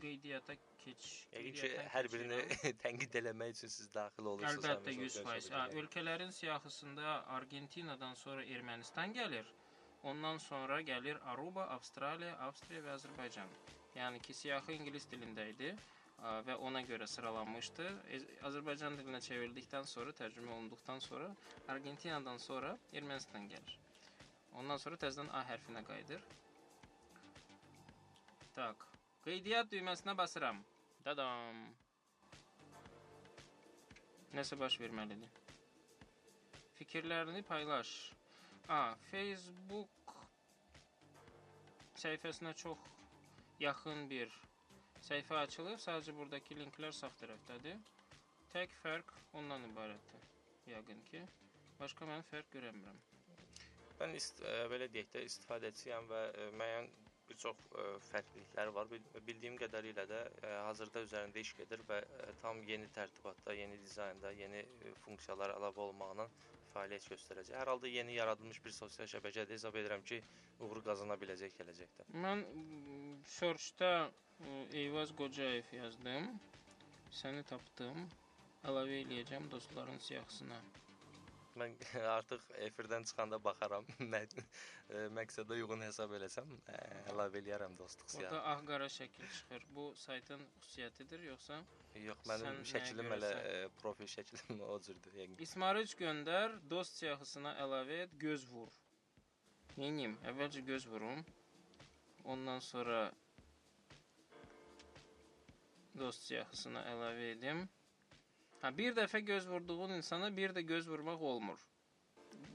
qeydiyyata keç. Yəni ki, hər birini tənqid eləmək üçün siz daxil olursunuz. Əlbəttə 100%. Ha, ölkələrin siyahısında Argentinadan sonra Ermənistan gəlir. Ondan sonra gəlir Aruba, Avstraliya, Avstriya və Azərbaycan. Yəni ki, siyahı ingilis dilində idi və ona görə sıralanmışdı. Azərbaycan dilinə çevrildikdən sonra, tərcümə olunduqdan sonra Argentinadan sonra Ermənistan gəlir. Ondan sonra təzədən A hərfinə qayıdır. Tak. Qeydiyyat düyməsinə basıram. Dadam. Nəsə baş verməlidir. Fikirlərini paylaş. A, Facebook səhifəsinə çox yaxın bir səhifə açılıb. Sadəcə buradakı linklər sağ tərəfdədir. Tək fərq ondan ibarətdir. Yəqin ki, başqa mən fərq görəmirəm. Mən ist ə, belə deyək də istifadəçiyəm və ə, müəyyən bir çox ə, fərqlilikləri var. Bil bildiyim qədərilə də ə, hazırda üzərində iş gedir və ə, tam yeni tərtibatda, yeni dizaynda, yeni ə, funksiyalar əlavə olmaqla fəaliyyət göstərəcək. Hər halda yeni yaradılmış bir sosial şəbəkədə hesab edirəm ki, uğur qazana biləcək gələcəkdə. Mən m, search-da ə, Eyvaz Qocayev yazdım. Səni tapdım. Əlavə eləyəcəm dostların siyahısına. Mən artıq efirdən çıxanda baxaram. Nə ə, məqsədə uyğun hesab eləsəm, ə, əlavə eləyərəm dostluq Burada siyahı. ağ-qara şəkil çıxır. Bu saytın xüsusiyyətidir yoxsa? Yox, mənim şəklim elə ə, profil şəklim o cürdür. Yəni İsmarıc göndər, dost siyahısına əlavə et, göz vur. Neyim? Əvvəlcə göz vurum. Ondan sonra dost siyahısına əlavə edim. Ha, bir dəfə göz vurduğun insana bir də göz vurmaq olmur.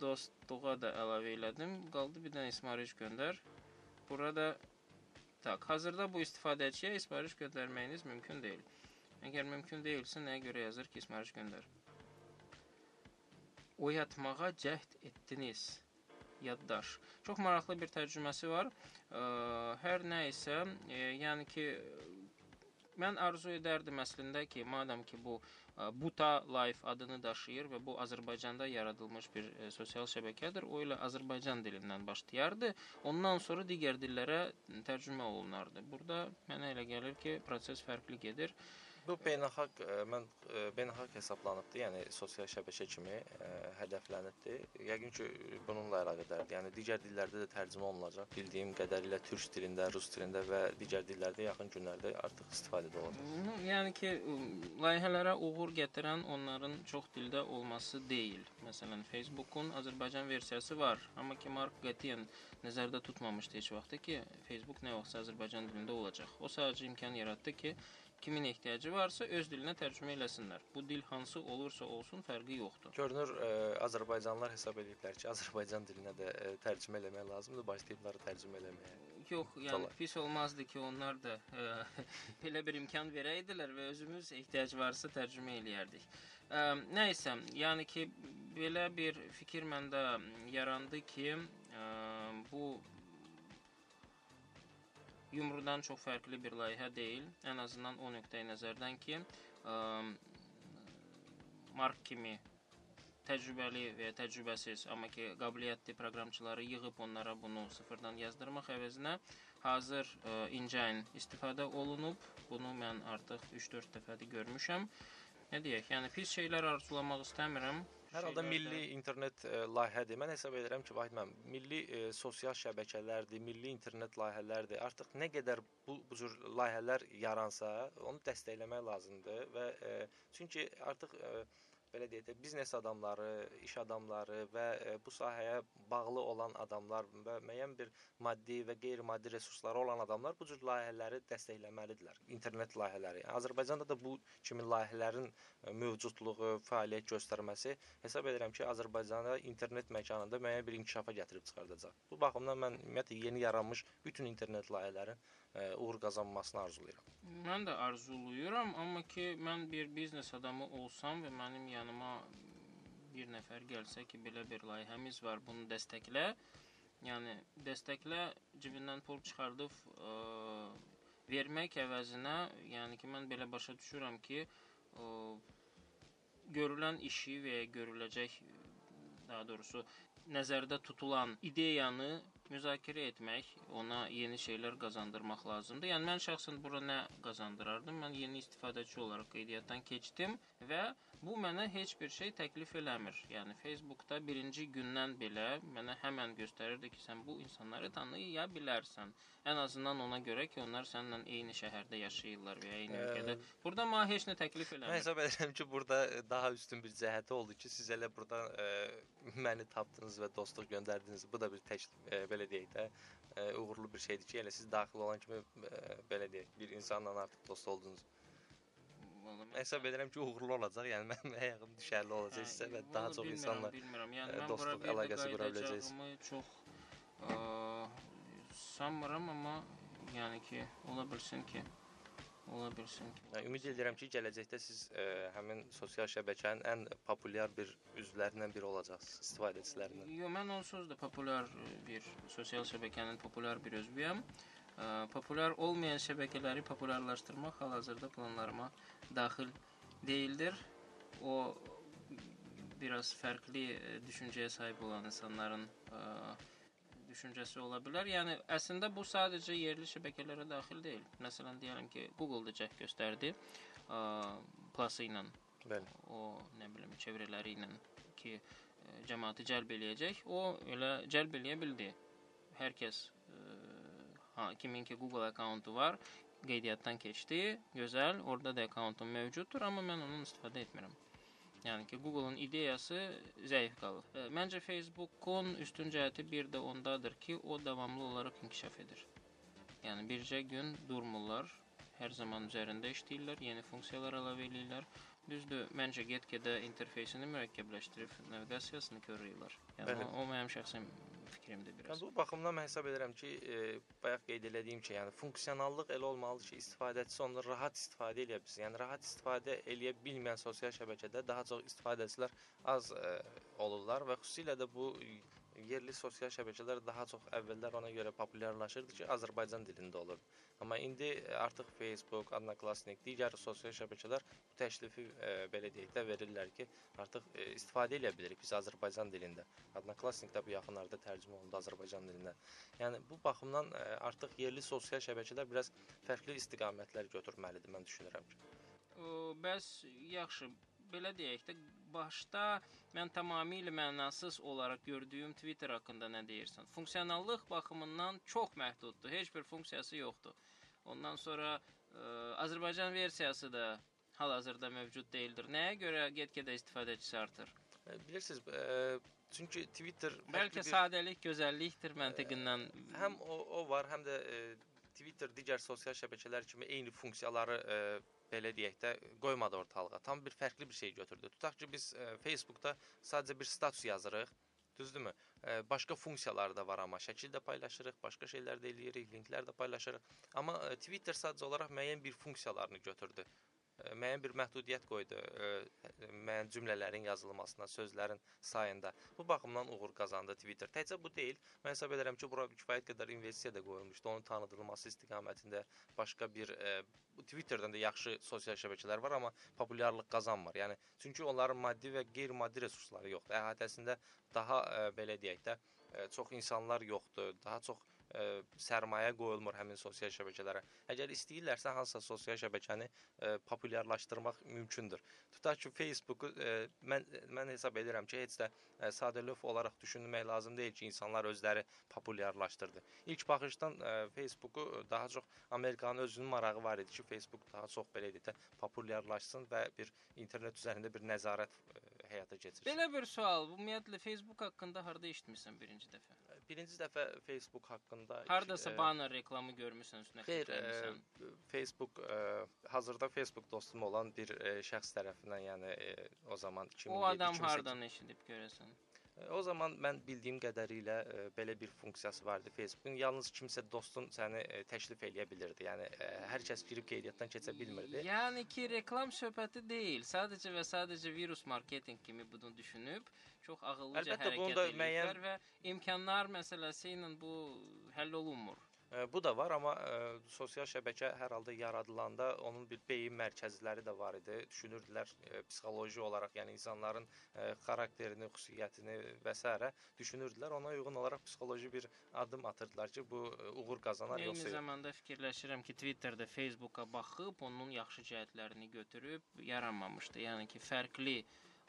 Dostluğa da əlavə elədim. Qaldı bir dənə İsmarıc göndər. Burada tak, hazırda bu istifadəçiyə İsmarıc göndərməyiniz mümkün deyil. Əgər mümkün deyilsə, nəyə görə yazır ki, İsmarıc göndər? Oyatmağa cəhd etdiniz. Yaddaş. Çox maraqlı bir tərcüməsi var. Hər nə isə, yəni ki mən arzu edərdim əslində ki, madam ki bu ə, Buta Life adını daşıyır və bu Azərbaycanda yaradılmış bir e, sosial şəbəkədir. O ilə Azərbaycan dilindən başlayardı. Ondan sonra digər dillərə tərcümə olunardı. Burada mənə elə gəlir ki, proses fərqli gedir. Bu beynəlxalq ə, mən ə, beynəlxalq hesablanıbdı, yəni sosial şəbəkə kimi ə, hədəflənibdi. Yəqin ki bununla əlaqədardır. Yəni digər dillərdə də tərcümə olunacaq. Bildiyim qədərilə türk dilində, rus dilində və digər dillərdə yaxın günlərdə artıq istifadədə olacaq. Yəni ki, layihələrə uğur gətirən onların çox dildə olması deyil. Məsələn, Facebook-un Azərbaycan versiyası var, amma ki Mark qətiyyən nəzərdə tutmamışdı heç vaxtı ki, Facebook nə vaxtsa Azərbaycan dilində olacaq. O sadəcə imkan yaratdı ki, kimin ehtiyacı varsa öz dilinə tərcümə eləsinlər. Bu dil hansı olursa olsun fərqi yoxdur. Görünür ə, Azərbaycanlılar hesab ediblər ki, Azərbaycan dilinə də ə, tərcümə eləmək lazımdır, başlayıblar tərcümə eləməyə. Yox, yəni Dolar. pis olmazdı ki, onlar da ə, belə bir imkan verəydilər və özümüz ehtiyac varsa tərcümə eləyərdik. Ə, nə isə, yəni ki, belə bir fikir məndə yarandı ki, ə, bu yumrudan çox fərqli bir layihə deyil. Ən azından o nöqteyi nəzərdən ki, ə, Mark kimi təcrübəli və ya təcrübəsiz, amma ki qabiliyyətli proqramçıları yığıb onlara bunu sıfırdan yazdırmaq əvəzinə hazır ə, engine istifadə olunub. Bunu mən artıq 3-4 dəfədir görmüşəm. Nə deyək? Yəni pis şeylər arzulamaq istəmirəm. Hər halda milli internet ə, layihədir. Mən hesab edirəm ki, Vahid müəllim, milli ə, sosial şəbəkələrdir, milli internet layihələrdir. Artıq nə qədər bu bu cür layihələr yaransa, onu dəstəkləmək lazımdır və ə, çünki artıq ə, belə deyək də biznes adamları, iş adamları və ə, bu sahəyə bağlı olan adamlar və müəyyən bir maddi və qeyri-maddi resursları olan adamlar bu cür layihələri dəstəkləməlidirlər. İnternet layihələri. Yəni, Azərbaycanda da bu kimi layihələrin ə, mövcudluğu, fəaliyyət göstərməsi hesab edirəm ki, Azərbaycanda internet məkanında müəyyən bir inkişafa gətirib çıxardacaq. Bu baxımdan mən ümumiyyətlə yeni yaranmış bütün internet layihələrin uğur qazanmasını arzulayıram. Mən də arzulayıram, amma ki mən bir biznes adamı olsam və mənim yanıma bir nəfər gəlsə ki, belə bir layihəmiz var, bunu dəstəklə. Yəni dəstəklə cibindən pul çıxardıb ə, vermək əvəzinə, yəni ki mən belə başa düşürəm ki, ə, görülən işi və ya görüləcək daha doğrusu nəzərdə tutulan ideyanı müzakirə etmək, ona yeni şeylər qazandırmaq lazımdır. Yəni mən şəxsən bura nə qazandırardım? Mən yeni istifadəçi olaraq qeydiyyatdan keçdim və bu mənə heç bir şey təklif eləmir. Yəni Facebookda birinci gündən belə mənə həmən göstərirdi ki, sən bu insanları tanıya bilərsən. Ən azından ona görə ki, onlar səninlə eyni şəhərdə yaşayırlar və ya eyni Ə, ölkədə. Burada mənə heç nə təklif Mən eləmir. hesab edirəm ki, burada daha üstün bir cəhəti oldu ki, siz elə burada ə, məni tapdınız və dostluq göndərdiniz. Bu da bir tək ə, belə deyək də ə, uğurlu bir şeydir ki, elə siz daxil olan kimi ə, belə deyək, bir insanla artıq dost oldunuz. Mən- Hesab edirəm ki, uğurlu olacaq. Yəni mənim ayağım düşərli olacaq sizə və daha çox bilmirəm, insanla bilmirəm. Yəni e, mən dostluq əlaqəsi qura biləcəksiniz. çox ə, sanmıram, amma yəni ki, ola bilsin ki, ola bilsin ki. Yəni, ümid edirəm ki, gələcəkdə siz ə, həmin sosial şəbəkənin ən populyar bir üzvlərindən biri olacaqsınız, istifadəçilərindən. Yo, mən onsuz da populyar e, bir sosial şəbəkənin populyar bir özvüyəm. Ə, Populyar olmayan şəbəkələri populyarlaşdırmaq hal-hazırda planlarıma daxil deyildir. O biraz fərqli e, düşüncəyə sahib olan insanların ə, düşüncəsi ola bilər. Yəni əslində bu sadəcə yerli şəbəkələrə daxil deyil. Məsələn deyirəm ki, Google-da cəhd göstərdi. Ə, Plus ilə Bəli. o nə bilim çevrələri ilə ki ə, cəmaatı cəlb eləyəcək. O elə cəlb eləyə bildi. Hər kəs ə, ha, kimin ki Google akkauntu var, qeydiyyatdan keçdi. Gözəl, orada da akkauntum mövcuddur, amma mən ondan istifadə etmirəm. Yəni ki, Google-un ideyası zəif qalır. Ə, Məncə Facebook-un üstün cəhəti bir də ondadır ki, o davamlı olaraq inkişaf edir. Yəni bircə gün durmurlar. Hər zaman üzərində işləyirlər, yeni funksiyalar əlavə eləyirlər. Düzdür, məncə get-gedə interfeysini mürəkkəbləşdirib naviqasiyasını korlayırlar. Yəni Bəli. o, o mənim şəxsi fikrimdir Yəni biraz. bu baxımdan mən hesab edirəm ki, e, bayaq qeyd elədiyim ki, yəni funksionallıq elə olmalıdır ki, istifadəçisi ondan rahat istifadə edə bilsin. Yəni rahat istifadə eləyə bilməyən sosial şəbəkədə daha çox istifadəçilər az e, olurlar və xüsusilə də bu e, yerli sosial şəbəkələr daha çox əvvəllər ona görə populyarlaşırdı ki, Azərbaycan dilində olurdu. Amma indi e, artıq Facebook, Odnoklassnik, digər sosial şəbəkələr bu təklifi e, belə deyək də verirlər ki, artıq e, istifadə edə bilirik biz Azərbaycan dilində. Odnoklassnik də bu yaxınlarda tərcümə olundu Azərbaycan dilinə. Yəni bu baxımdan e, artıq yerli sosial şəbəkələr biraz fərqli istiqamətlər götürməlidir mən düşünürəm ki. O, bəs yaxşı, belə deyək də başda mən tamamilə mənasız olaraq gördüyüm Twitter haqqında nə deyirsən? Funksionallıq baxımından çox məhduddur. Heç bir funksiyası yoxdur. Ondan sonra ə, Azərbaycan versiyası da hal-hazırda mövcud deyildir. Nəyə görə get-gedə istifadəçisi artır? E, bilirsiniz, e, çünki Twitter Bəlkə bir- sadəlik, gözəllikdir məntiqindən. həm o, o var, həm də e, Twitter digər sosial şəbəkələr kimi eyni funksiyaları e, belə deyək də qoymadı ortalığa. Tam bir fərqli bir şey götürdü. Tutaq ki biz e, Facebookda sadəcə bir status yazırıq. Düzdürmü? E, başqa funksiyaları da var amma şəkil də paylaşırıq, başqa şeylər də eləyirik, linklər də paylaşırıq. Amma e, Twitter sadəcə olaraq müəyyən bir funksiyalarını götürdü. Müəyyən bir məhdudiyyət qoydu e, müəyyən cümlələrin yazılmasına, sözlərin sayında. Bu baxımdan uğur qazandı Twitter. Təkcə bu deyil. Mən hesab edirəm ki, bura kifayət qədər investisiya da qoyulmuşdu. Onun tanıdılması istiqamətində başqa bir e, Twitterdən də yaxşı sosial şəbəkələr var, amma populyarlıq qazanmır. Yəni çünki onların maddi və qeyri-maddi resursları yoxdur. Əhatəsində daha e, belə deyək də e, çox insanlar yoxdur. Daha çox e, sərmayə qoyulmur həmin sosial şəbəkələrə. Əgər istəyirlərsə hansısa sosial şəbəkəni e, populyarlaşdırmaq mümkündür. Tutaq ki, Facebooku e, mən mən hesab edirəm ki, heç də e, sadəlöv olaraq düşünmək lazım deyil ki, insanlar özləri populyarlaşdırdı. İlk baxışdan e, Facebooku daha çox Amerikanın özünün marağı var idi ki, Facebook daha çox belə deyək də populyarlaşsın və bir internet üzərində bir nəzarət e, həyata keçirsin. Belə bir sual, ümumiyyətlə Facebook haqqında harda eşitmisən birinci dəfə? Birinci dəfə Facebook haqqında Hardasa e, banner reklamı görmüsən, üstünə Xeyr, e, Facebook e, hazırda Facebook dostum olan bir e, şəxs tərəfindən, yəni e, o zaman 2007 O adam 2008 hardan eşidib görəsən? E, O zaman mən bildiyim qədərilə e, belə bir funksiyası vardı Facebookun. Yalnız kimsə dostun səni e, təklif eləyə bilirdi. Yəni e, hər kəs girib qeydiyyatdan keçə bilmirdi. Yəni ki, reklam söhbəti deyil. Sadəcə və sadəcə virus marketinq kimi bunu düşünüb çox ağıllıca Əlbəttə, hərəkət edirlər müəyyən- və imkanlar məsələsi ilə bu həll olunmur. Bu da var, amma e, sosial şəbəkə hər halda yaradılanda onun bir beyin mərkəzləri də var idi. Düşünürdülər e, psixoloji olaraq, yəni insanların e, xarakterini, xüsusiyyətini və s. düşünürdülər. Ona uyğun olaraq psixoloji bir addım atırdılar ki, bu e, uğur qazanar Eyni yoxsa yox. zamanda fikirləşirəm ki, Twitterdə Facebooka baxıb onun yaxşı cəhətlərini götürüb yaranmamışdı. Yəni ki, fərqli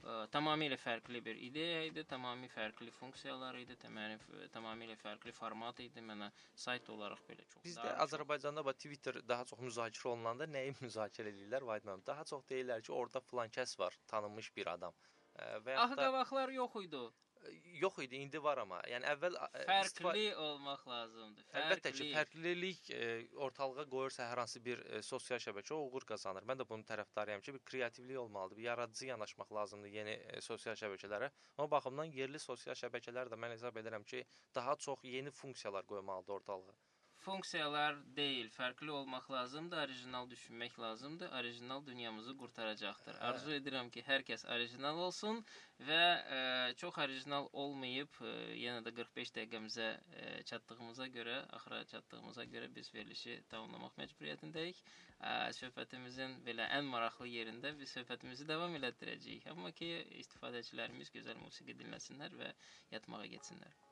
ə, tamamilə fərqli bir ideya idi, tamamilə fərqli funksiyalar idi, tamamilə tamamilə fərqli format idi. Mənə sayt olaraq belə çox Bizdə çox- Azərbaycanda bax Twitter daha çox müzakirə olunanda nəyi müzakirə edirlər Vahid müəllim? Daha çox deyirlər ki, orada filan kəs var, tanınmış bir adam. Və yaxud da Axı qabaqlar yox idi. Yox idi, indi var amma. Yəni əvvəl istifa- Fərqli olmaq lazımdır. Əlbəttə ki, Fərqli. fərqlilik e, ortalığa qoyursa hər hansı bir e, sosial şəbəkə uğur qazanır. Mən də bunun tərəfdarıyam ki, bir kreativlik olmalıdır, bir yaradıcı yanaşmaq lazımdır yeni e, sosial şəbəkələrə. O baxımdan yerli sosial şəbəkələr də mən hesab edirəm ki, daha çox yeni funksiyalar qoymalıdır ortalığa. Funksiyalar deyil, fərqli olmaq lazımdır, orijinal düşünmək lazımdır. Orijinal dünyamızı qurtaracaqdır. Hə. Arzu edirəm ki, hər kəs orijinal olsun və ə, çox orijinal olmayıb, ə, yenə də 45 dəqiqəmizə ə, çatdığımıza görə, axıra çatdığımıza görə biz verilişi tamamlamaq məcburiyyətindəyik. Ə, söhbətimizin belə ən maraqlı yerində biz söhbətimizi davam elətdirəcəyik. Amma ki, istifadəçilərimiz gözəl musiqi dinləsinlər və yatmağa getsinlər.